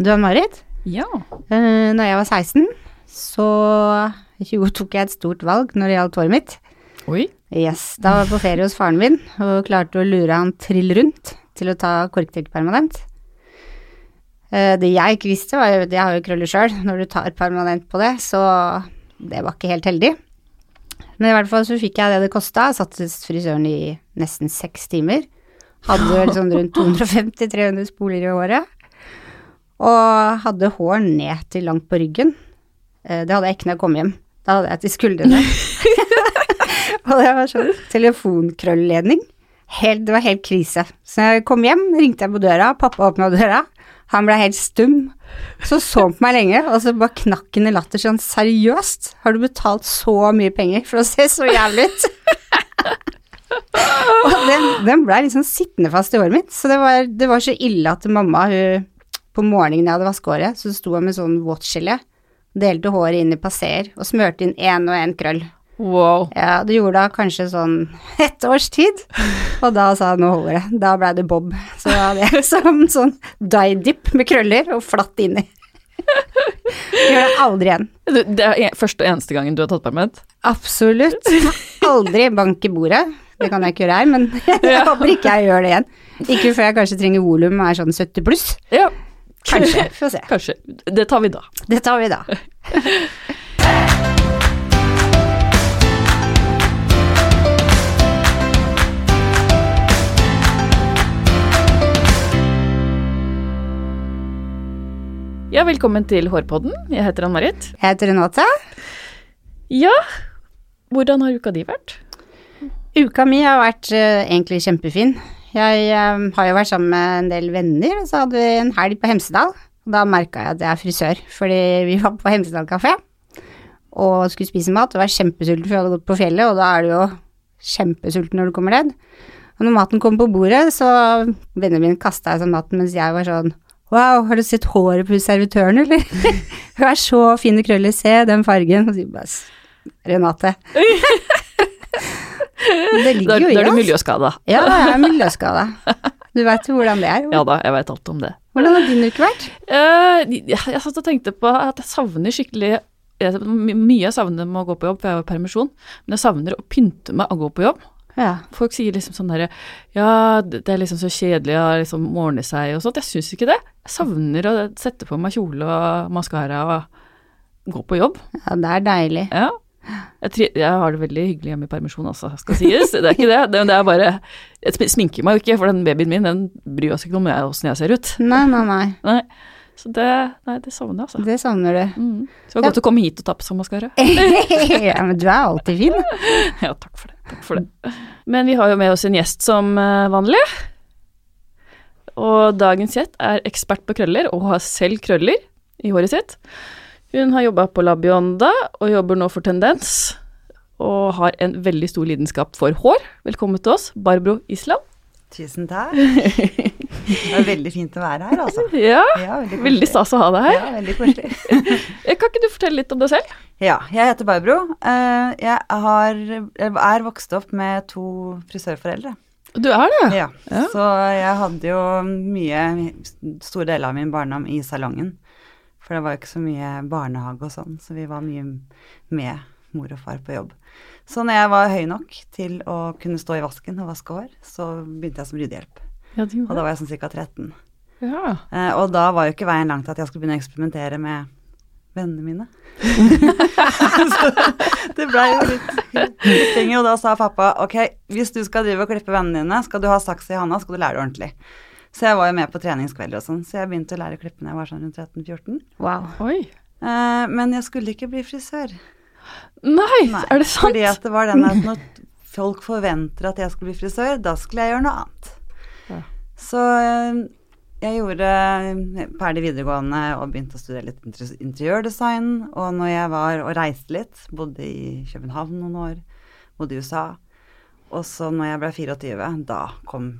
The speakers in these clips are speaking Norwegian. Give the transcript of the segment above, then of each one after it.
Du Ann-Marit, Ja. uh, når jeg var 16, så jo, tok jeg et stort valg når det gjaldt håret mitt. Oi. Yes, Da var jeg på ferie hos faren min og klarte å lure han trill rundt til å ta korktrekk permanent. Uh, det jeg ikke visste, var jo Jeg har jo krøller sjøl. Når du tar permanent på det, så Det var ikke helt heldig. Men i hvert fall så fikk jeg det det kosta. Satt hos frisøren i nesten seks timer. Hadde sånn rundt 250-300 spoler i håret. Og hadde hår ned til langt på ryggen. Eh, Det hadde jeg ikke når jeg kom hjem. Da hadde jeg til skuldrene. og det var sånn telefonkrøllledning. Helt, det var helt krise. Så jeg kom hjem, ringte jeg på døra, pappa åpna døra. Han ble helt stum. Så så han på meg lenge, og så bare knakk han i latter sånn seriøst, har du betalt så mye penger for å se så jævlig ut? og den, den blei liksom sittende fast i håret mitt, så det var, det var så ille at mamma, hun på morgenen jeg hadde vaskehåret, så sto jeg med sånn våtgelé, delte håret inn i passer og smørte inn én og én krøll. Wow. Ja, det gjorde da kanskje sånn et års tid, og da sa jeg nå holder det. Da blei det bob. Så da hadde jeg sånn, sånn dye-dip med krøller og flatt inni. Gjør det aldri igjen. Det er første og eneste gangen du har tatt permitt? Absolutt. Aldri bank i bordet. Det kan jeg ikke gjøre her, men jeg håper ikke jeg gjør det igjen. Ikke før jeg kanskje trenger volum og er sånn 70 pluss. Ja. Kanskje. Få se. Kanskje. Det tar vi da. Det tar vi da. Ja, velkommen til Hårpodden. Jeg heter Ann-Marit. Jeg heter Renate. Ja, hvordan har uka di vært? Uka mi har vært uh, egentlig kjempefin. Jeg um, har jo vært sammen med en del venner, og så hadde vi en helg på Hemsedal. Og da merka jeg at jeg er frisør, fordi vi var på Hemsedal kafé og skulle spise mat og var kjempesulten for vi hadde gått på fjellet, og da er du jo kjempesulten når du kommer ned. Og når maten kom på bordet, så vennene mine kasta seg maten mens jeg var sånn Wow, har du sett håret på servitøren, eller? Hun er så fin i krøller, se den fargen. Og så bare Renate. det ligger jo da er du oss. miljøskada. Ja, jeg er miljøskada. Du veit hvordan det er. Ja da, jeg veit alt om det. Hvordan har din uke vært? Eh, jeg, satt og tenkte på at jeg savner skikkelig jeg, Mye jeg savner med å gå på jobb, for jeg har jo permisjon, men jeg savner å pynte meg og gå på jobb. Ja. Folk sier liksom sånn derre Ja, det det er liksom så kjedelig å liksom ordne seg og sånt. Jeg syns ikke det. Jeg savner å sette på meg kjole og maskara og gå på jobb. ja, det er deilig. Ja. Jeg, jeg har det veldig hyggelig hjemme i permisjon, altså, skal sies. Det er ikke det. Det, det er bare Jeg sminker meg jo ikke, for den babyen min den bryr seg ikke om åssen jeg ser ut. Nei, nei, nei. Nei. Så det, nei, det savner jeg, altså. Det savner du. Mm. Så det var godt å komme hit og ta på seg maskara. ja, men du er alltid fin. Ja, takk for det. Takk for det. Men vi har jo med oss en gjest som eh, vanlig. Og dagens gjest er ekspert på krøller og har selv krøller i håret sitt. Hun har jobba på Labionda og jobber nå for Tendens. Og har en veldig stor lidenskap for hår. Velkommen til oss, Barbro Island. Tusen takk. Det er veldig fint å være her, altså. Ja, Ja, veldig, veldig stas å ha deg her. Ja, veldig koselig. Kan ikke du fortelle litt om deg selv? Ja, jeg heter Barbro. Eh, Jeg har, er vokst opp med to frisørforeldre. Du er det? Ja, Ja. Så jeg hadde jo mye, store deler av min barndom i salongen. For det var jo ikke så mye barnehage og sånn, så vi var mye med mor og far på jobb. Så når jeg var høy nok til å kunne stå i vasken og vaske hår, så begynte jeg som ryddehjelp. Ja, Og da var jeg sånn ca. 13. Ja. Eh, og da var jo ikke veien langt til at jeg skulle begynne å eksperimentere med vennene mine. så det blei jo litt ting, og da sa pappa ok, hvis du skal drive og klippe vennene dine, skal du ha saks i handa, skal du lære det ordentlig. Så jeg var jo med på treningskvelder og sånn, så jeg begynte å lære å klippe når jeg var sånn rundt 13-14. Wow. Oi. Eh, men jeg skulle ikke bli frisør. Nei, Nei, er det sant? Fordi at det var den at når folk forventer at jeg skulle bli frisør, da skulle jeg gjøre noe annet. Ja. Så eh, jeg gjorde ferdig videregående og begynte å studere litt interiørdesign. Og når jeg var og reiste litt, bodde i København noen år, bodde i USA, og så når jeg ble 24, da kom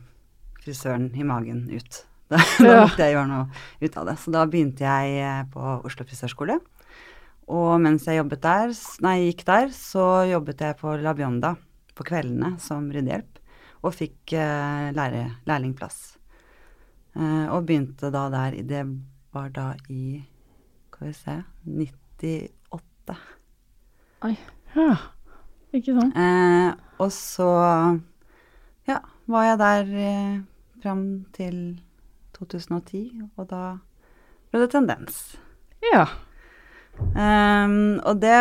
frisøren i magen ut. Da, da Ja. måtte jeg gjøre noe ut av det. Så da begynte jeg eh, på Oslo frisørskole. Og mens jeg jobbet der, nei, gikk der, så jobbet jeg på La Bionda på kveldene som ryddehjelp, og fikk uh, lære, lærlingplass. Uh, og begynte da der i det var da i Skal vi se 98. Ja, ikke sant. Uh, og så var jeg der eh, fram til 2010, og da ble det tendens. Ja. Um, og det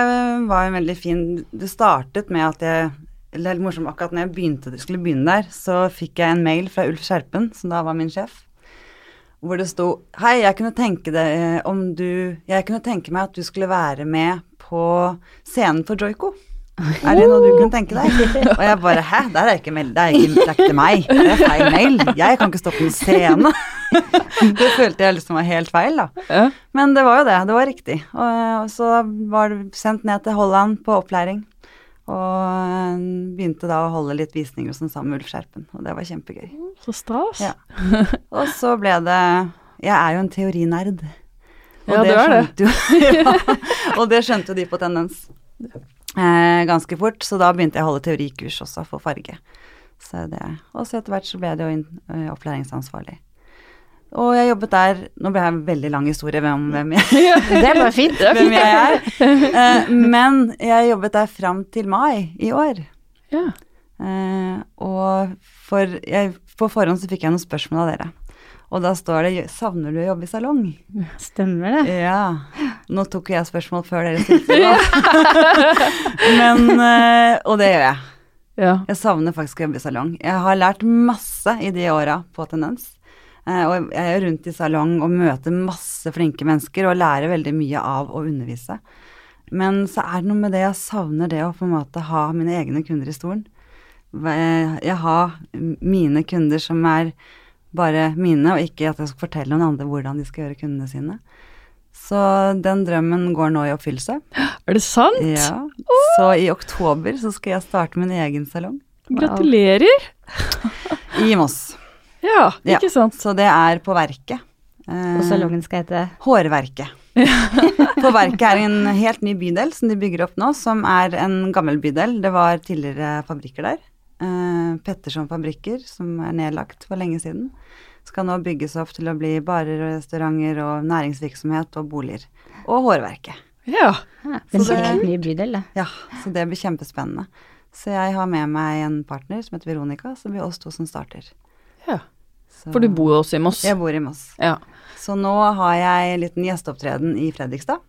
var en veldig fin Det startet med at jeg Eller litt morsomt, akkurat når jeg begynte, skulle begynne der, så fikk jeg en mail fra Ulf Skjerpen, som da var min sjef, hvor det sto Hei, jeg kunne tenke det eh, om du Jeg kunne tenke meg at du skulle være med på scenen for Joico. Er det noe du kunne tenke deg? Og jeg bare Hæ, der er ikke det er ikke, det er ikke meg. Det er feil mail. Jeg kan ikke stå på en scene. Det følte jeg liksom var helt feil, da. Men det var jo det, det var riktig. Og, så var det sendt ned til Holland på opplæring. Og øh, begynte da å holde litt visninger hos den sammen med Ulf Skjerpen, og det var kjempegøy. Så stas. Ja. Og så ble det Jeg er jo en teorinerd. Og Ja, du er det. Jo, ja, og det skjønte jo de på Tendens eh, ganske fort, så da begynte jeg å holde teorikurs også for farge. Så det, og så etter hvert så ble jeg jo inn, eh, opplæringsansvarlig. Og jeg jobbet der Nå ble jeg en veldig lang historie om hvem jeg, Det bare fint. hvem jeg er. Eh, men jeg jobbet der fram til mai i år. Ja. Eh, og for, jeg, på forhånd så fikk jeg noen spørsmål av dere. Og da står det 'Savner du å jobbe i salong?' Stemmer det. Ja. Nå tok jeg spørsmål før dere stilte det. Men eh, Og det gjør jeg. ja. Jeg savner faktisk å jobbe i salong. Jeg har lært masse i de åra på Tendens. Eh, og jeg er rundt i salong og møter masse flinke mennesker og lærer veldig mye av å undervise. Men så er det noe med det jeg savner det å på en måte ha mine egne kunder i stolen. Eh, Jeg har mine kunder som er bare mine, og ikke at jeg skal fortelle noen andre hvordan de skal gjøre kundene sine. Så den drømmen går nå i oppfyllelse. Er det sant? Ja. Så i oktober så skal jeg starte min egen salong Gratulerer. i Moss. Ja, Ja. ikke sant. Så det er på Verket. Eh, Og salongen skal hete Hårverket. på Verket er en helt ny bydel som de bygger opp nå, som er en gammel bydel. Det var tidligere fabrikker der. Eh, Petterson fabrikker, som er nedlagt for lenge siden. Skal nå bygges opp til å bli barer og restauranter og næringsvirksomhet og boliger. Og Hårverket. Ja. ja, Så det- en ny bydel, det. Ja, så det blir kjempespennende. Så jeg har med meg en partner som heter Veronica, så det blir oss to som starter. ja. Så- For du bor også i Moss. Jeg bor i Moss. Ja. Så nå har jeg en liten gjesteopptreden i Fredrikstad.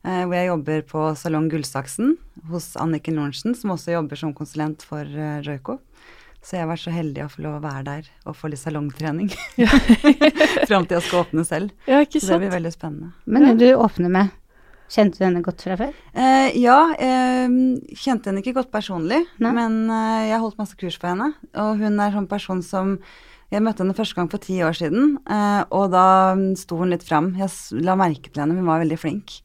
Eh, hvor jeg jobber på Salong Gullsaksen hos Anniken Lorentzen, som også jobber som konsulent for eh, Joico. Så jeg har vært så heldig å få lov å være der og få litt salongtrening. Fram til jeg skal åpne selv. ja, ikke sant. Så det blir veldig spennende. Men når du åpner med, kjente du henne godt fra før? Eh, ja, eh, kjente henne ikke godt personlig, Nei. men eh, jeg holdt masse kurs for henne. Og hun er sånn person som Jeg møtte henne første gang for ti år siden, eh, og da sto hun litt fram. Jeg la merke til henne, hun var veldig flink.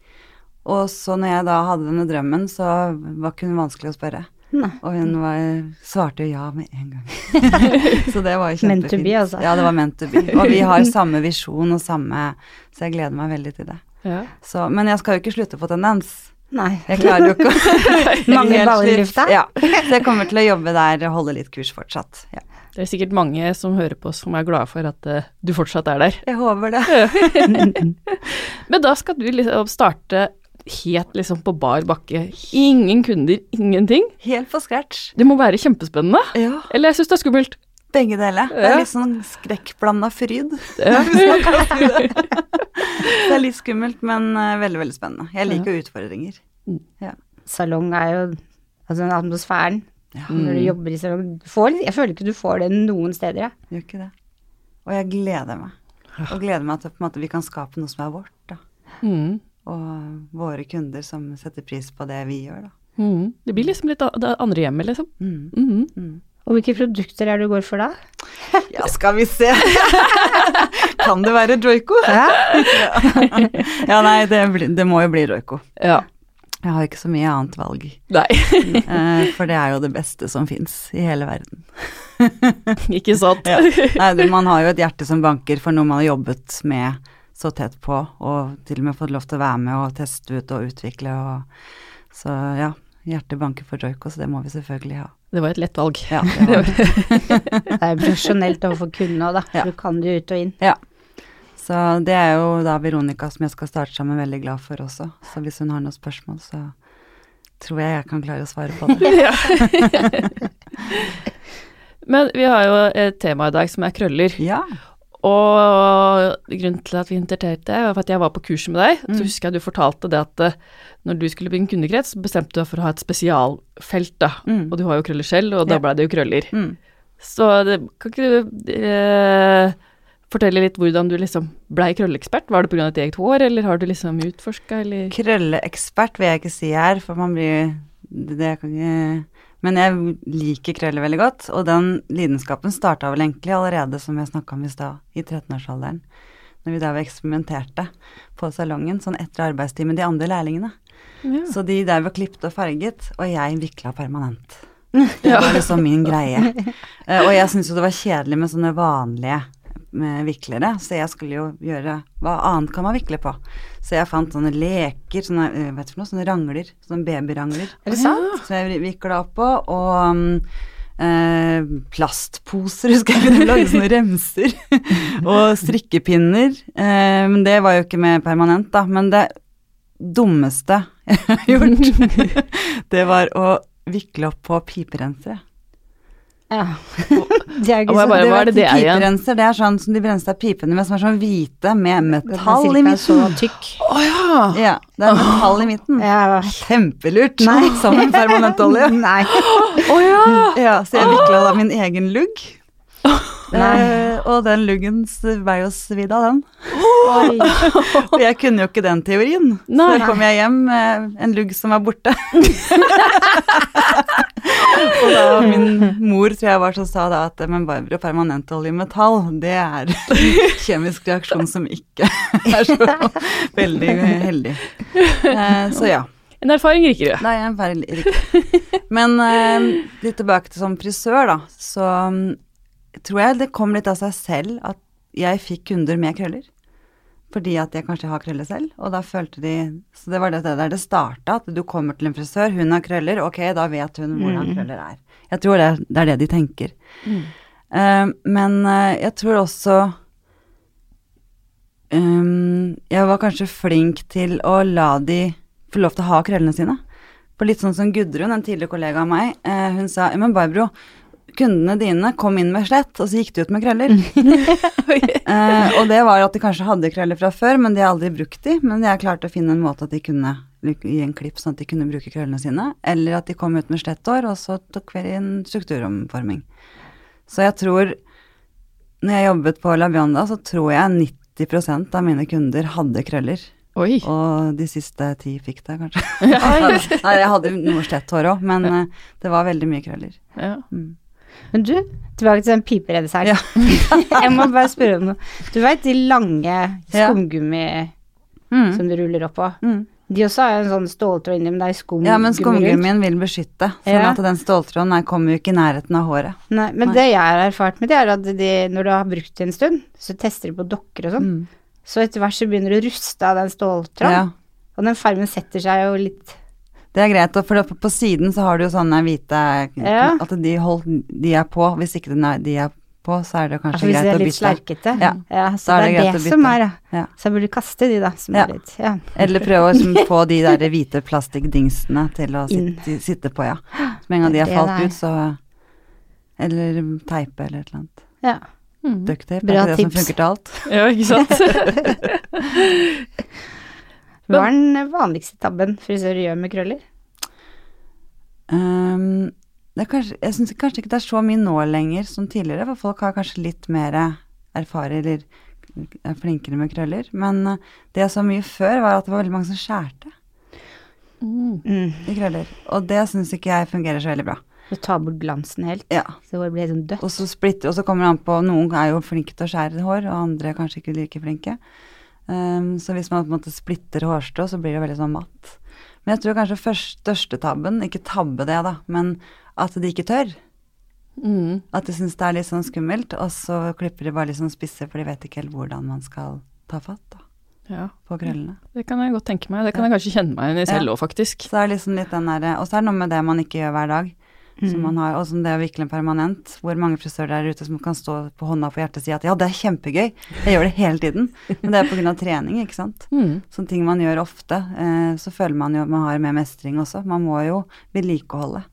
Og så når jeg da hadde denne drømmen, så var ikke hun vanskelig å spørre. Nei. Og hun var, svarte ja med en gang. så det var jo Meant to kjempefint. be, altså. Ja, det var meant to be. Og vi har samme visjon og samme Så jeg gleder meg veldig til det. Ja. Så, men jeg skal jo ikke slutte på tendens. Nei. Jeg klarer jo ikke å Mange baller i lufta? Ja. Så jeg kommer til å jobbe der og holde litt kurs fortsatt. Ja. Det er sikkert mange som hører på som er glade for at uh, du fortsatt er der. Jeg håper det. Men da skal du liksom starte helt liksom på bar bakke. Ingen kunder, ingenting. Helt på scratch. Det må være kjempespennende. Ja, Eller jeg syns det er skummelt. begge deler. Det er litt sånn skrekkblanda fryd. Ja. det. Det er litt skummelt, men eh, veldig, veldig spennende. Jeg liker jo utfordringer. Salong er jo Altså atmosfæren Ja, når du jobber i salong du får, Jeg føler ikke du får det noen steder, jeg. gjør ikke det. Og jeg gleder meg. Og gleder meg til at vi kan skape noe som er vårt, da. Mm. Og våre kunder som setter pris på det vi gjør, da. Mm. Det blir liksom litt det andre hjemmet, liksom. Mm. Mm. Mm. Og hvilke produkter er det du går for da? Ja, skal vi se. kan det være Joico? Ja. ja, nei, det, det må jo bli Roiko. Ja. Jeg har ikke så mye annet valg. Nei, Eh, for det er jo det beste som fins i hele verden. ikke sant. Ja. Nei, du, man har jo et hjerte som banker for noe man har jobbet med så tett på, og til og med fått lov til å være med og teste ut og utvikle og Så ja, hjertet banker for joiko, så det må vi selvfølgelig ha. Det var et lett valg. Ja, det var det. Det er jo profesjonelt overfor kundene òg, da. Ja. Du kan det jo ut og inn. Ja. Så det er jo da Veronica som jeg skal starte sammen, veldig glad for også. Så hvis hun har noen spørsmål, så tror jeg jeg kan klare å svare på det. Men vi har jo et tema i dag som er krøller. Ja. Og grunnen til at vi inviterte deg, var for at jeg var på kurset med deg. Mm. Så husker jeg du fortalte det at eh, når du skulle bli en kundekrets, så bestemte du deg for å ha et spesialfelt, da. Mm. Og du har jo krøller selv, og da Ja. ble det jo krøller. Mm. Så det, kan ikke du eh, fortelle litt hvordan du liksom blei krølleekspert? Var det pga. ditt eget hår, eller har du liksom utforska, eller Krølleekspert vil jeg ikke si her, for man blir det kan ikke Men jeg liker krøller veldig godt, og den lidenskapen starta vel egentlig allerede, som jeg snakka om i stad, i 13-årsalderen. Når vi da eksperimenterte på salongen, sånn etter arbeidstid med de andre lærlingene. ja. Så de der var klippet og farget, og jeg vikla permanent. Det var liksom min greie. Eh, Og jeg syntes jo det var kjedelig med sånne vanlige med viklere, så jeg skulle jo gjøre Hva annet kan man vikle på? Så jeg fant sånne leker, sånne, eh, vet du noe, sånne rangler, sånne babyrangler. Er det sant? Så jeg vikla oppå, og eh, plastposer, husker jeg jeg Lagde sånne remser. og strikkepinner. Eh, men det var jo ikke med permanent, da. Men det dummeste jeg har gjort, det var å vikle opp på piperensere. Ja. Det er ikke bare- sånn. er det det? Piperenser, det er sånn som de brenser pipene med, som er sånn hvite med metall i midten. så tykk. Å ja! Ja, det er metall i midten. Ja. Kjempelurt. Nei. Som en permanentolje. Nei. Å ja! Ja, så jeg vikla da min egen lugg. Nei. Eh, og den luggen vei jo svidd av den. Og jeg kunne jo ikke den teorien. Nei. Så kom jeg hjem med en lugg som var borte. og da min mor tror jeg var som sa da at men Barbro, permanentolje i metall, det er kjemisk reaksjon som ikke er så veldig heldig. Eh, så ja. En erfaring rikere. Nei, en erfaring feil. Men eh, litt tilbake til som frisør, da, så tror jeg det kom litt av seg selv at jeg fikk kunder med krøller. Fordi at jeg kanskje har krøller selv, og da følte de Så det var det der det starta, at du kommer til en frisør, hun har krøller, ok, da vet hun hvordan krøller er. Jeg tror det, det er det de tenker. Eh, men uh, jeg tror også um, Jeg var kanskje flink til å la de få lov til å ha krøllene sine. For litt sånn som Gudrun, en tidligere kollega av meg, uh, hun sa men Barbro, kundene dine kom inn med slett, og så gikk de ut med krøller. eh, og det var at de kanskje hadde krøller fra før, men de har aldri brukt de. Men jeg klarte å finne en måte at de kunne gi en klipp sånn at de kunne bruke krøllene sine. Eller at de kom ut med slettår og så tok vi en strukturomforming. Så jeg tror Når jeg jobbet på Labionda, så tror jeg 90% av mine kunder hadde krøller. Oi. Og de siste ti fikk det, kanskje. Nei, jeg hadde noe slett hår òg, men eh, det var veldig mye krøller. Ja. Mm. Men du, tilbake til den pipereddesak. Ja. jeg må bare spørre om noe. Du veit de lange skumgummi Mm. som du ruller opp på? Mm. De også har en sånn ståltråd inni, men det er skumgummi Ja, men rundt. skumgummien vil beskytte, sånn Ja. at den ståltråden kommer jo ikke i nærheten av håret. Nei, men Nei. det jeg har erfart med det, er at de, når du har brukt det en stund, så tester de på dokker og sånn. Mm. Så etter hvert så begynner du å ruste av den ståltråden. Ja, Og den farmen setter seg jo litt det er greit, for på siden så har du jo sånne hvite Ja. At de, hold, de er på. Hvis ikke er, de er på, så er det kanskje altså, Hvis de er litt slerkete. Ja. så Da er det det er greit det å som er, ja. Ja. Så jeg burde kaste de, da, som Ja. er litt Ja. Eller prøve å liksom få de der hvite plastikkdingsene til å sitte, sitte på, ja. Så med en gang de har er falt det ut, så Eller teipe eller et eller annet. ja. Mm. Ducktape, Bra er ikke det som tips. funker til alt? ja, ikke sant? Hva er den vanligste tabben frisører gjør med krøller? Um, det er kanskje, jeg syns kanskje ikke det er så mye nå lenger som tidligere, for folk har kanskje litt mer erfaring eller er flinkere med krøller. Men uh, det jeg så mye før, var at det var veldig mange som skjærte Mm. Mm. i krøller. Og det syns ikke jeg fungerer så veldig bra. Du tar bort glansen helt, Ja, så det blir sånn dødt. Og så splitter, og så kommer det an på Noen er jo flinke til å skjære hår, og andre er kanskje ikke like flinke. Um, så hvis man på en måte splitter hårstrå, så blir det veldig sånn matt. Men jeg tror kanskje først, største tabben, ikke tabbe det da, men at de ikke tør. Mm. At de syns det er litt sånn skummelt, og så klipper de bare litt sånn spisse, for de vet ikke helt hvordan man skal ta fatt da, Ja, på krøllene. det kan jeg godt tenke meg. Det kan jeg kanskje kjenne meg igjen i selv òg, faktisk. Så er det liksom litt den der, Og så er det noe med det man ikke gjør hver dag. Som man har, og som det vikle en permanent. Hvor mange frisører der ute som kan stå på hånda på hjertet og si at ja, det er kjempegøy, jeg gjør det hele tiden. Men det er pga. trening, ikke sant. Mm. Sånne ting man gjør ofte. Eh, så føler man jo at man har mer mestring også. Man må jo vedlikeholde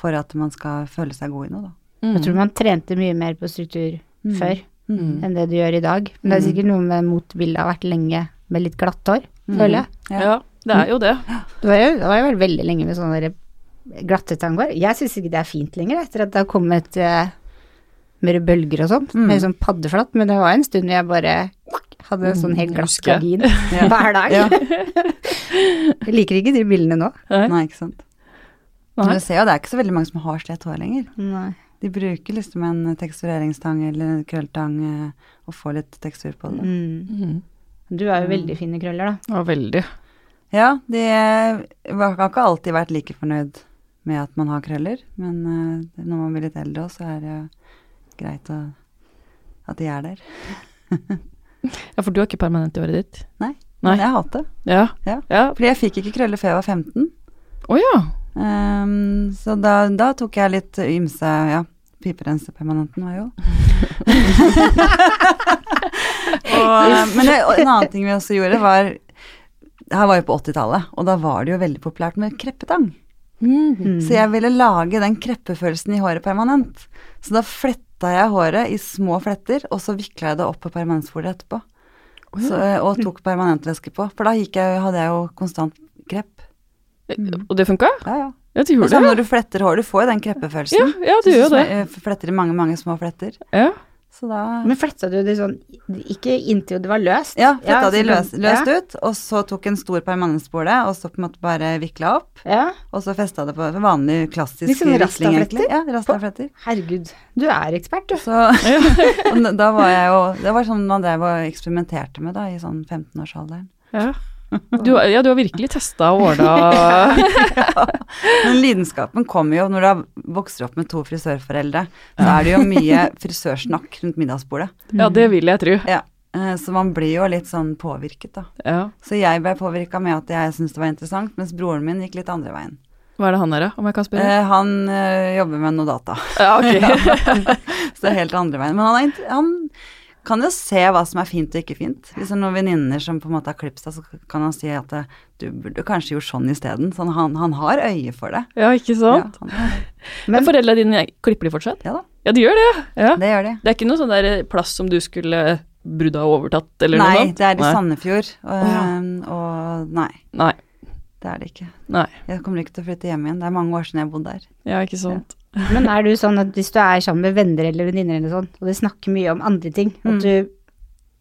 for at man skal føle seg god i noe, da. Mm. Jeg tror man trente mye mer på struktur Mm. før Mm. enn det du gjør i dag. Men det er sikkert noe med motbildet har vært lenge med litt glatt hår, Mm. føler jeg. Ja. Ja, det er jo det. Det var jo, det var jo veldig lenge med sånne der glattetangår. Jeg syns ikke det er fint lenger, etter at det har kommet uh, mer bølger og sånn. Mm. Mer sånn paddeflatt. Men det var en stund jeg bare hadde en sånn helt glatt husker jeg. gardin hver dag. Jeg liker ikke de bildene nå. Nei. Nei, ikke sant. Men Nei. du ser jo det er ikke så veldig mange som har slett hår lenger. Nei. De bruker liksom en tekstureringstang eller en krølltang eh, og får litt tekstur på det. Mm. Mm. Du har jo veldig fine krøller, da. Ja, veldig. Ja, de eh, har ikke alltid vært like fornøyd med at man har krøller, men uh, når man blir litt eldre òg, så er det greit å, at de er der. Ja, for du har ikke permanent i håret ditt? Nei, Nei. men jeg har hatt det. Ja. Ja. Ja. Fordi jeg fikk ikke krøller før jeg var 15. Oh, ja. Um, så da, da tok jeg litt ymse Ja, piperensepermanenten var jo og, Men det, en annen ting vi også gjorde, var Det her var jo på 80-tallet, og da var det jo veldig populært med kreppetang. Mm. Så jeg ville lage den kreppefølelsen i håret permanent. Så da fletta jeg håret i små fletter, og så vikla jeg det opp på permanentfolie etterpå. Ja. Så, og tok permanentvæske på, for da jeg, hadde jeg jo konstant krepp. Og det funka? Ja, ja. Ja, det gjorde det. når du fletter hår, du får jo den kreppefølelsen. Ja, ja, du gjør det. Fletter i mange, mange små fletter. Ja. Så da Men fletta du det sånn Ikke inntil det var løst? Ja, fletta de løs, løst ja. ut, og så tok en stor permanentspole, og så på en måte bare vikla opp. Ja. Og så festa det på vanlig klassisk liksom sånn vikling, egentlig. Ja, rastafletter. Herregud, du er ekspert, du. Så da var jeg jo Det var sånn man drev og eksperimenterte med da, i sånn 15-årsalderen. Ja. Du, ja, du har virkelig testa og ordna Men lidenskapen kommer jo når du vokser opp med to frisørforeldre. Så er det jo mye frisørsnakk rundt middagsbordet. Ja, det vil jeg tro. Ja. eh, Så man blir jo litt sånn påvirket, da. Ja. Så jeg ble påvirka med at jeg syntes det var interessant, mens broren min gikk litt andre veien. Hva er det han er, om jeg kan spørre? Eh, han ø, jobber med noe data, Ja, ok. så det er helt andre veien. Men han, er, han kan jo se hva som er fint og ikke fint. Hvis det er noen venninner som på en måte har klippet seg, så kan han si at eh, du burde kanskje gjort sånn isteden. Så han, han har øye for det. Ja, ikke sant? Ja, han, Men foreldrene dine klipper de fortsatt? ja da, Ja, de gjør det. Ja. det gjør de. Det er ikke noe sånn der plass som du skulle brudd ha overtatt, eller noe Nei, det er i Sandefjord. Og, oh, og nei, Nei. det er det ikke. Nei. Jeg kommer ikke til å flytte hjem igjen. Det er mange år siden jeg har bodd der. Ja, ikke sant. Men er du sånn at hvis du er sammen med venner eller venninner eller sånn, og de snakker mye om andre ting, Mm. at du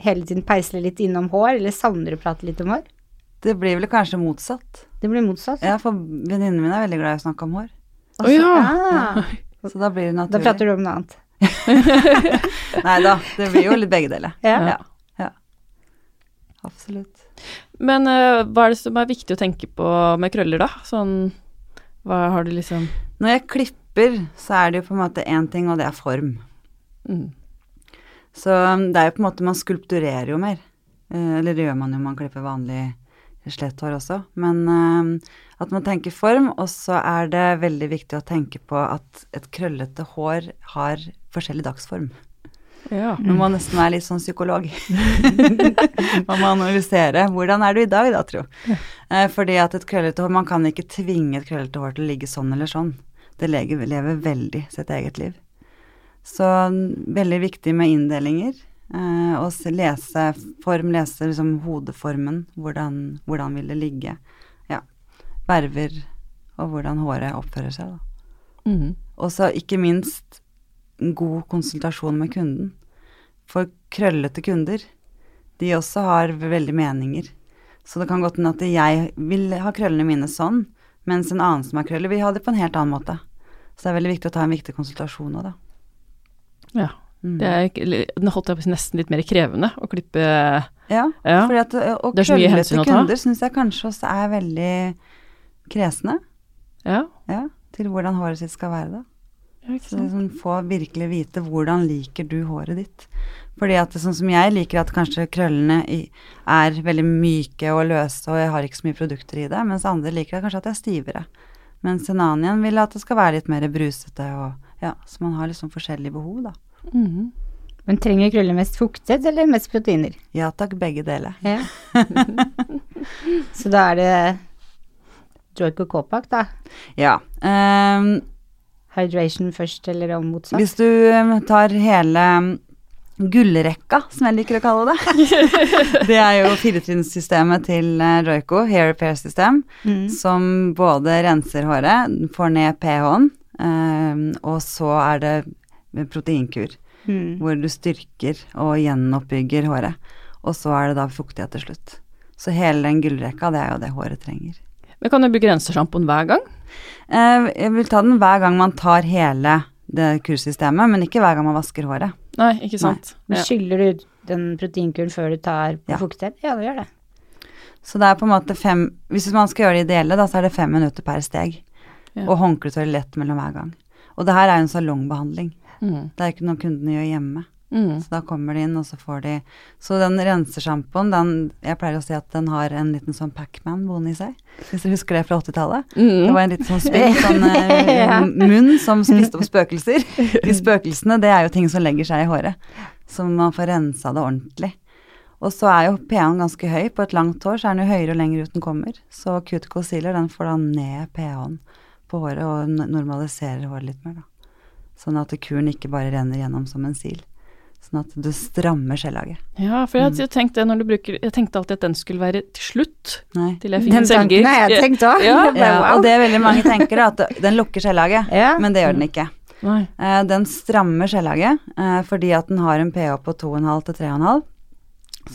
hele tiden peisler litt innom hår, eller savner å prate litt om hår? Det blir vel kanskje motsatt. Det blir motsatt. Ja, for venninnene mine er veldig glad i å snakke om hår. Å ja. ja. Så da blir det da prater du om noe annet. Nei da, det blir jo litt begge deler. Ja. Ja. ja. Absolutt. Men uh, hva er det som er viktig å tenke på med krøller, da? Sånn Hva har du liksom Når jeg klipper, så er det jo på en måte én ting, og det er form. mm. Så um, det er jo på en måte Man skulpturerer jo mer. Eh, Eller det gjør man jo man klipper vanlig slett hår også. Men um, at man tenker form, og så er det veldig viktig å tenke på at et krøllete hår har forskjellig dagsform. Ja. Nå må man nesten være litt sånn psykolog. man må analysere. Hvordan er du i dag, da, tro? Ja. fordi at et krøllete hår Man kan ikke tvinge et krøllete hår til å ligge sånn eller sånn. Det lever, lever veldig sitt eget liv. Så veldig viktig med inndelinger. Eh, og se- lese form, lese liksom hodeformen. Hvordan, hvordan vil det ligge? Ja. Verver, og hvordan håret oppfører seg, da. Mm. Og så ikke minst god konsultasjon med kunden. For krøllete kunder, de også har veldig meninger. Så det kan godt hende at jeg vil ha krøllene mine sånn, mens en annen som har krøller, vil ha det på en helt annen måte. Så det er veldig viktig å ta en viktig konsultasjon òg, da. ja. Mm. Det er nå holdt jeg på nesten litt mer krevende å klippe Ja, Ja. hensyn krøllete å ta. kunder syns jeg kanskje også er veldig kresne Ja. ja, til hvordan håret sitt skal være, da. Ja Så liksom få virkelig vite hvordan liker du håret ditt. Fordi at det, sånn som jeg liker at kanskje krøllene er veldig myke og løse, og jeg har ikke så mye produkter i det, mens andre liker at kanskje at det er stivere. Mens en annen igjen vil at det skal være litt mer brusete og ja, så man har liksom forskjellige behov, da. Mhm. Men trenger krøller mest fuktighet eller mest proteiner? Ja takk, begge deler. Ja. Så da er det Joico Copac, da. Ja. ehm, Hydration først, eller om motsatt. hvis du eh, tar hele mm, gullrekka, som jeg liker å kalle det. det er jo firetrinnssystemet til ROYCO, Joico, hair repair system, Mm. som både renser håret, får ned pH-en, ehm, og så er det proteinkur, Mm. hvor du styrker og gjenoppbygger håret. Og så er det da fuktighet til slutt. Så hele den gullrekka, det er jo det håret trenger. Men kan du bruke rensesjampoen hver gang? Eh, Jeg vil ta den hver gang man tar hele det kursystemet, men ikke hver gang man vasker håret. Nei, ikke sant. Men Ja. skyller du den proteinkuren før du tar på Ja. fuktighet? Ja, det gjør det. Så det er på en måte fem Hvis man skal gjøre det ideelle, da, så er det fem minutter per steg. Ja. Og håndkletørr lett mellom hver gang. Og det her er jo en salongbehandling. Mm. Det er ikke noe kundene gjør hjemme. Mm. Så da kommer de inn, og så får de Så den rensesjampoen, den Jeg pleier å si at den har en liten sånn Pac-Man boende i seg. Hvis du husker det fra 80-tallet. Det Mm. var en liten sånn spill, sånn eh, Ja. munn som spiste opp spøkelser. De spøkelsene, det er jo ting som legger seg i håret. Så man får rensa det ordentlig. Og så er jo pH-en ganske høy. På et langt hår så er den jo høyere og lenger ut den kommer. Så cuticle sealer den får da ned pH-en på håret og normaliserer håret litt mer, da. Sånn at kuren ikke bare renner gjennom som en sil. Sånn at du strammer skjellaget. Ja, for jeg jeg, tenkte når du bruker Jeg tenkte alltid at den skulle være til slutt, Nei. til jeg fikk Den en selger. tanken har jeg tenkt òg. Ja. Ja, og det veldig mange tenker, da, at den lukker skjellaget. Ja. Men det gjør den ikke. Nei. Eh, den strammer skjellaget eh, fordi at den har en pH på 2,5 til 3,5.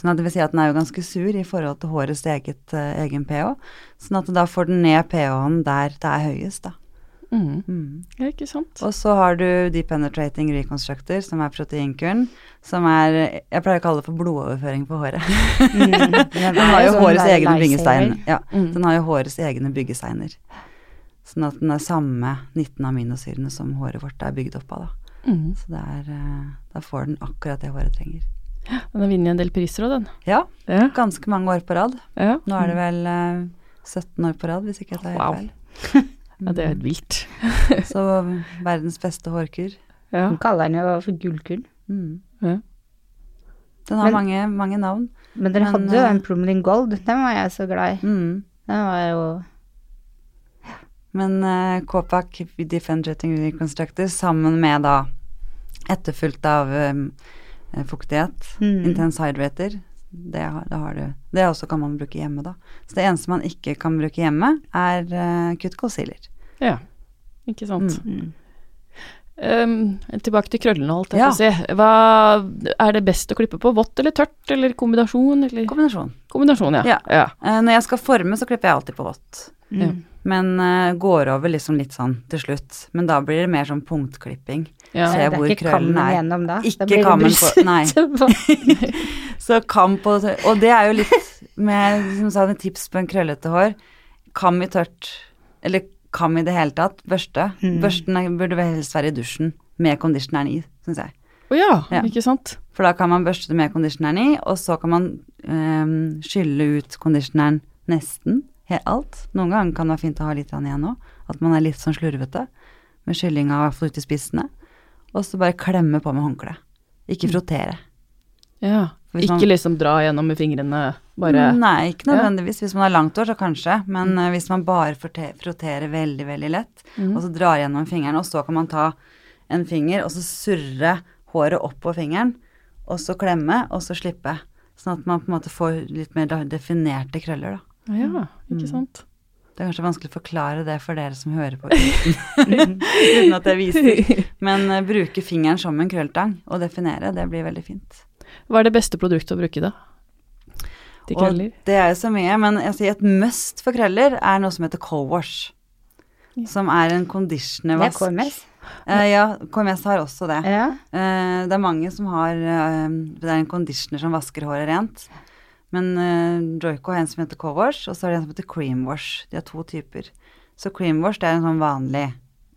Sånn at det vil si at den er jo ganske sur i forhold til hårets eget, eh, egen pH. Sånn at da får den ned pH-en der det er høyest, da. Mm. Mm. Ja, ikke sant. Og så har du depenetrating reconstructor, som er proteinkuren, som er Jeg pleier å kalle det for blodoverføring på håret. Mm. Den har jo sånn hårets egne byggesteiner. Ja, Mm. den har jo hårets egne byggesteiner. Sånn at den er samme 19 aminosyrene som håret vårt er bygd opp av, da. Mm. Så det er eh, Da får den akkurat det håret trenger. Den har vunnet en del priser òg, den. Ja, Ja. ganske mange år på rad. Ja. Nå er det vel eh, 17 år på rad, hvis ikke jeg tar helt Wow. feil. ja, det er helt vilt. Så verdens beste hårkur. Ja. De kaller den jo for gullkull. Mm. Ja. Den har Men- mange, mange navn. Men dere Men, hadde jo en den Promlin Gold. Den var jeg så glad i. Mm. Den var jo Men uh, Copac Defendrating Reconstructor sammen med da etterfulgt av um, fuktighet, Mm. intense hydrator, det det har du. Det også kan man bruke hjemme, da. Så det eneste man ikke kan bruke hjemme, er uh, cuticle sealer. ja. Ikke sant. mm. Um, tilbake til krøllene, holdt jeg Ja. på å si. Hva er det best å klippe på? Vått eller tørt, eller kombinasjon, eller Kombinasjon. Kombinasjon, ja. Ja. ja. Uh, når jeg skal forme, så klipper jeg alltid på vått. Mm. Men uh, går over liksom litt sånn til slutt. Men da blir det mer sånn punktklipping. Ja. Se det er hvor krøllen er. gjennom da. Ikke da kammen på- nei. Så kam på Og det er jo litt med som sa, et tips på en krøllete hår. Kam i tørt, eller kam i det hele tatt. Børste. Mm. Børsten burde vel helst være i dusjen med conditioneren i, syns jeg. Å ja, Ja. ikke sant. For da kan man børste det med conditioneren i, og så kan man um, skylle ut conditioneren nesten helt alt. Noen ganger kan det være fint å ha litt igjen òg, at man er litt sånn slurvete med skyllinga i hvert fall ute i spissene. Og så bare klemme på med håndkleet. Ikke frotere. Ja. Hvis Ikke man- liksom dra gjennom med fingrene, bare Nei, ikke nødvendigvis. Hvis man har langt hår, så kanskje. Men mm. hvis man bare frotterer veldig, veldig lett, Mm. og så drar gjennom fingeren, og så kan man ta en finger og så surre håret opp på fingeren, og så klemme, og så slippe. Sånn at man på en måte får litt mer definerte krøller, da. Ja, ikke Mm. sant. Det er kanskje vanskelig å forklare det for dere som hører på uten, uten at jeg viser. Men uh, bruke fingeren som en krølltang og definere, det blir veldig fint. Hva er det beste produktet å bruke da? Til Og krøller? det er jo så mye, men jeg sier et must for krøller er noe som heter co-wash. Ja. Som er en Det er conditionervask. KMS. Eh, ja, KMS har også det. Ja. Uh, det er mange som har uh, Det er en conditioner som vasker håret rent. Men uh, Joico har en som heter co-wash, og så har de en som heter cream wash. De har to typer. Så cream wash det er en sånn vanlig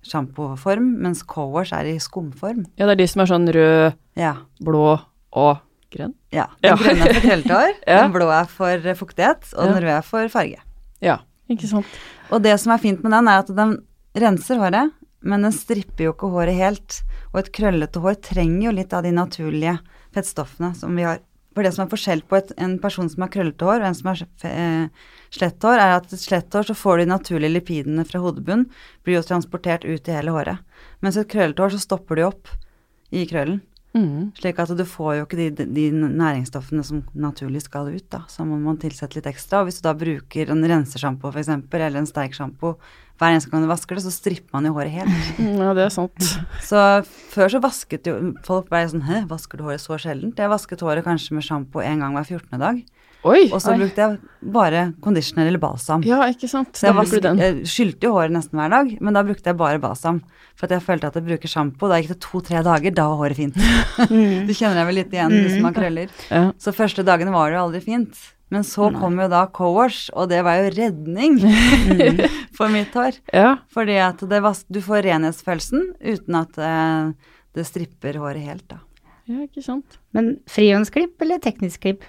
sjampoform, mens co-wash er i skumform. Ja, det er de som er sånn rød, Ja. blå og grønn. ja. Den Ja. grønne er for krøllete Ja. den blå er for eh, fuktighet, og den røde er for farge. Ja, Ikke sant. Og det som er fint med den, er at den renser håret, men den stripper jo ikke håret helt. Og et krøllete hår trenger jo litt av de naturlige fettstoffene som vi har. For det som er forskjell på et, en person som har krøllete hår og en som har eh, slett hår, er at et slett hår så får de naturlige lipidene fra hodebunnen, blir jo transportert ut i hele håret. Mens et krøllete hår så stopper de opp i krøllen. Mm. Slik at du får jo ikke de, de næringsstoffene som naturlig skal ut, da. Så må man tilsette litt ekstra. Og hvis du da bruker en rensesjampo f.eks., eller en sterk sjampo hver eneste gang du vasker det, så stripper man jo håret helt. Mm, Ja, det er sant. Så før så vasket jo folk bare sånn Hæ, vasker du håret så sjeldent? Jeg vasket håret kanskje med sjampo en gang hver 14. dag. Oi! Og så Oi. brukte jeg bare conditioner eller balsam. Ja, ikke sant. Så jeg, Da vask, den. jeg skylte jo håret nesten hver dag, men da brukte jeg bare balsam. For at jeg følte at jeg bruker sjampo. Da gikk det to-tre dager, da var håret fint. Mm. Du kjenner deg vel litt igjen hvis man krøller. Ja. Så første dagene var det jo aldri fint. Men så kom jo da co-wash, og det var jo redning for mitt hår. ja. Fordi at det vas du får renhetsfølelsen uten at eh, det stripper håret helt, da. ja, ikke sant. Men frihåndsklipp eller teknisk klipp?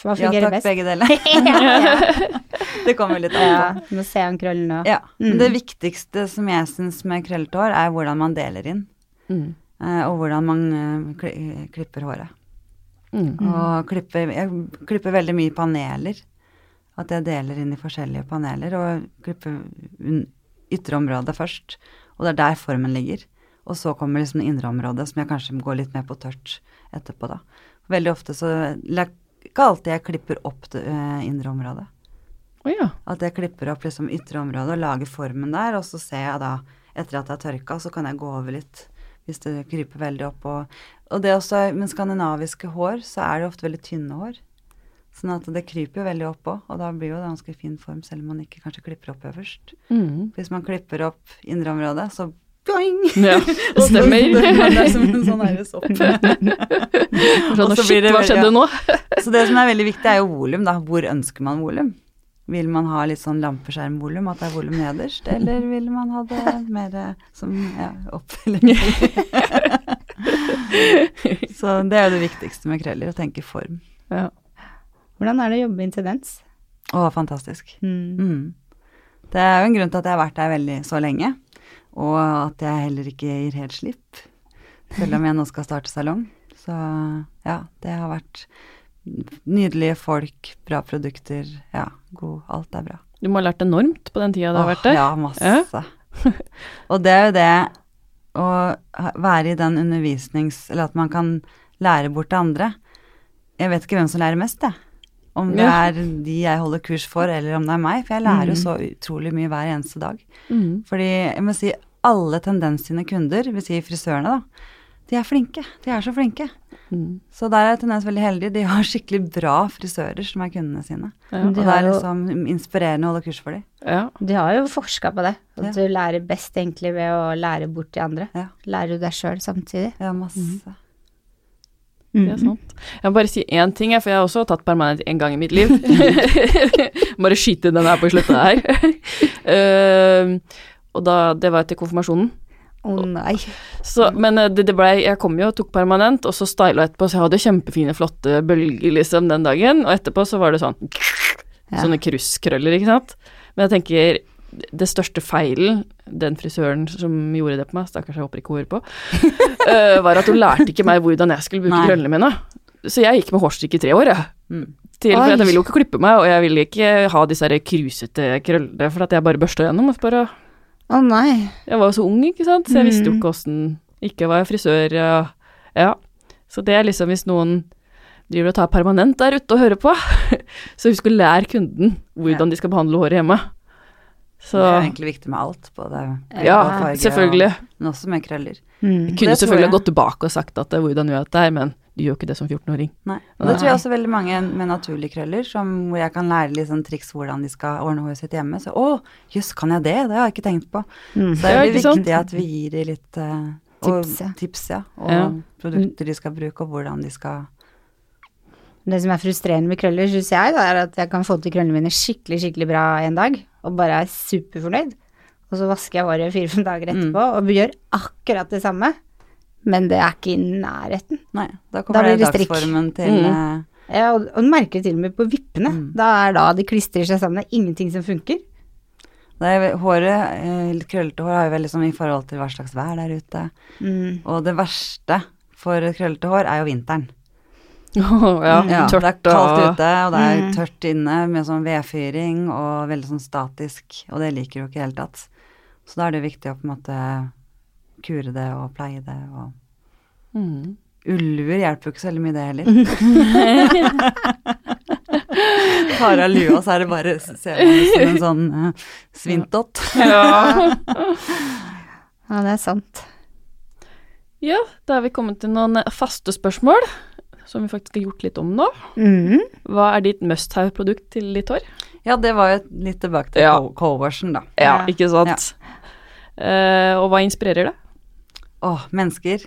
Hva Ja takk, best? begge deler. Det kommer litt an ja, på. du må se an krøllene Ja. Mm. det viktigste som jeg syns med krøllete hår, er hvordan man deler inn. Mm. eh, Og hvordan man eh, klipper håret. Mm. Og klipper, jeg klipper veldig mye paneler. At jeg deler inn i forskjellige paneler, og klipper ytterområdet først. Og det er der formen ligger. Og så kommer liksom det indre området, som jeg kanskje går litt mer på tørt etterpå, da. Veldig ofte så Ikke alltid jeg klipper opp det eh, indre området. Oh, ja. At jeg klipper opp liksom ytre område og lager formen der, og så ser jeg da, etter at det er tørka, så kan jeg gå over litt hvis det kryper veldig opp. Og, og det også, med skandinaviske hår, så er det ofte veldig tynne hår. Sånn at det kryper jo veldig opp òg, og da blir jo det ganske fin form, selv om man ikke kanskje klipper opp øverst. Mm. Hvis man klipper opp indre område, så boing! ja. det Stemmer. det er som en sånn herre sopp. Sånn, shit, hva skjedde nå? Så det som er veldig viktig, er jo volum, da. Hvor ønsker man volum? Vil man ha litt sånn lampeskjermvolum, at det er volum nederst, eller vil man ha det mer eh, som ja, oppfølging? Så det er jo det viktigste med krøller, å tenke form. Ja. Hvordan er det å jobbe i intendens? Å, fantastisk. Mm. Mm. Det er jo en grunn til at jeg har vært der veldig så lenge, og at jeg heller ikke gir helt slipp, selv om jeg nå skal starte salong. Så ja, det har vært nydelige folk, bra produkter, ja, god, alt er bra. Du må ha lært enormt på den tida du har vært der. Ja, masse. og det er jo det å være i den undervisnings... Eller at man kan lære bort til andre. Jeg vet ikke hvem som lærer mest, jeg. Om det Ja. er de jeg holder kurs for, eller om det er meg. For jeg lærer jo Mm. så utrolig mye hver eneste dag. Mm. Fordi jeg må si alle Tendens sine kunder, vil si frisørene, da, de er flinke. De er så flinke. Mm. Så der er Tendens veldig heldig. De har skikkelig bra frisører som er kundene sine. Ja. Og De det er liksom inspirerende å holde kurs for dem. ja. De har jo forska på det. At Ja. du lærer best egentlig ved å lære bort de andre. Ja. Lærer du deg sjøl samtidig. Ja, masse. Det er sant. Jeg må bare si én ting, for jeg har også tatt permanent én gang i mitt liv. bare skyte den her på sluttet her. uh, og da, det var etter konfirmasjonen. Å nei. Så, men eh, det, det ble, jeg kom jo og tok permanent, og så styla etterpå, så jeg hadde kjempefine, flotte bølger liksom den dagen, og etterpå så var det sånn Ja. Sånne krysskrøller, ikke sant. Men jeg tenker det største feilen den frisøren som gjorde det på meg, stakkars jeg håper ikke hun hører på, uh, var at hun lærte ikke meg hvordan jeg skulle bruke Nei. krøllene mine. Så jeg gikk med hårstrikk i tre år, jeg. Mm. Til, for jeg ville jo ikke klippe meg, og jeg ville ikke ha disse krusete krøllene, for at jeg bare børsta gjennom. Og bare Å nei. jeg var jo så ung, ikke sant, så jeg visste jo Mm. ikke åssen Ikke var jeg frisør, ja. Så det er liksom hvis noen driver og tar permanent der ute og hører på, så husk å lære kunden hvordan Ja. de skal behandle håret hjemme. Så Det er egentlig viktig med alt, både ja, farge selvfølgelig. Og, men også med krøller. Mm. Jeg kunne selvfølgelig gått tilbake og sagt at eh, hvordan gjør jeg dette her, men gjør ikke det som 14-åring. Nei. Og det tror jeg også veldig mange med naturlige krøller, som, hvor jeg kan lære litt sånn triks hvordan de skal ordne håret sitt hjemme. Så å, jøss, kan jeg det? Det har jeg ikke tenkt på. Mm. Så det er veldig sant? viktig at vi gir dem litt uh, og, Tips, ja. tips, ja. Og Ja. produkter de skal bruke, og hvordan de skal Det som er frustrerende med krøller, syns jeg, da, er at jeg kan få til krøllene mine skikkelig, skikkelig bra en dag, og bare er superfornøyd. Og så vasker jeg håret fire-fem dager etterpå og gjør akkurat det samme. Men det er ikke i nærheten. Nei, da Da kommer blir det dagsformen til Mm. eh, Ja, og, og du merker det til og med på vippene. Mm. Da er da de klistrer seg sammen. Det er ingenting som funker. Det er, håret, eh, litt krøllete hår har jo veldig sånn i forhold til hva slags vær det er ute. Mm. Og det verste for krøllete hår er jo vinteren. ja, Ja, tørt det er kaldt ute, og det er Mm. tørt inne med sånn vedfyring og veldig sånn statisk, og det liker du ikke i det hele tatt. Så da er det viktig å på en måte kure det og pleie det og mm. Ullur hjelper jo ikke så veldig mye, det heller. Tar av lua, så er det bare ser man ut som en sånn uh, svintott. Ja. Ja, det er sant. ja, da er vi kommet til noen faste spørsmål, som vi faktisk har gjort litt om nå. Mm. Hva er ditt must have-produkt til ditt hår? Ja, det var jo litt tilbake til Ja. co- co-washen, da. Ja. ikke sant? Eh, og hva inspirerer deg? Åh, mennesker.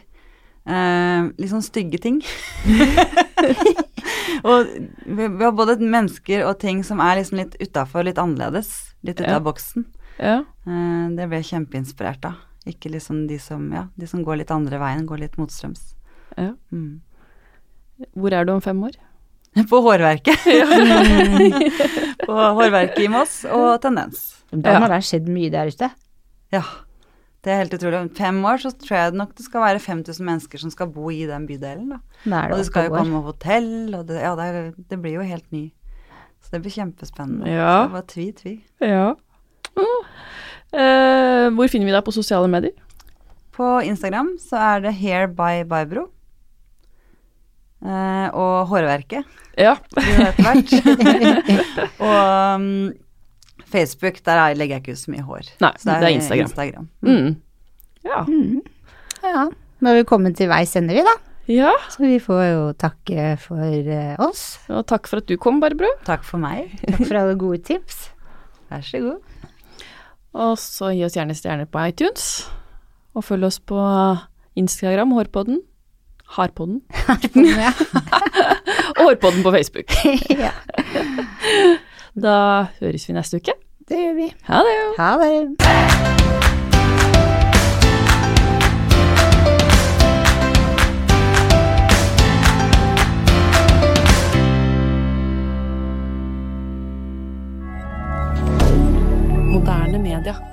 Eh, litt sånn stygge ting. og vi, vi har både mennesker og ting som er liksom litt utafor, litt annerledes. Litt ute Ja. av boksen. Ja. Eh, det ble jeg kjempeinspirert av. Ikke liksom de som, ja, de som går litt andre veien, går litt motstrøms. ja. Mm. Hvor er du om fem år? På hårverket. På hårverket i Moss og Tendens. Da må det ha skjedd mye der ute. Ja. Det er helt utrolig. Om fem år så tror jeg nok det skal være 5000 mennesker som skal bo i den bydelen. Da. Er Og det det skal jo komme hotell, og det, ja, det, er, det blir jo helt ny. Så det blir kjempespennende. Ja. Så det var tvi, tvi. Ja. Eh, hvor finner vi deg på sosiale medier? På Instagram så er det Hair by Barbro. Eh, og Hårverket Ja. det og um, Facebook, der er- legger jeg ikke ut så mye hår. Nei, Så det er Instagram. Instagram. Mm. Ja. Mm. Ja. Nå har vi kommet til veis ende, vi, da. ja. Så vi får jo takke for eh, oss. Og takk for at du kom, Barbro. Takk for meg. Takk for alle gode tips. Vær så god. Og så gi oss gjerne stjerner på iTunes. Og følg oss på Instagram, Hårpodden. Harpodden. Harpodden. Ja. Og Hårpodden på Facebook. ja, Da høres vi neste uke. det gjør vi. Ha det. Ha det. Moderne media.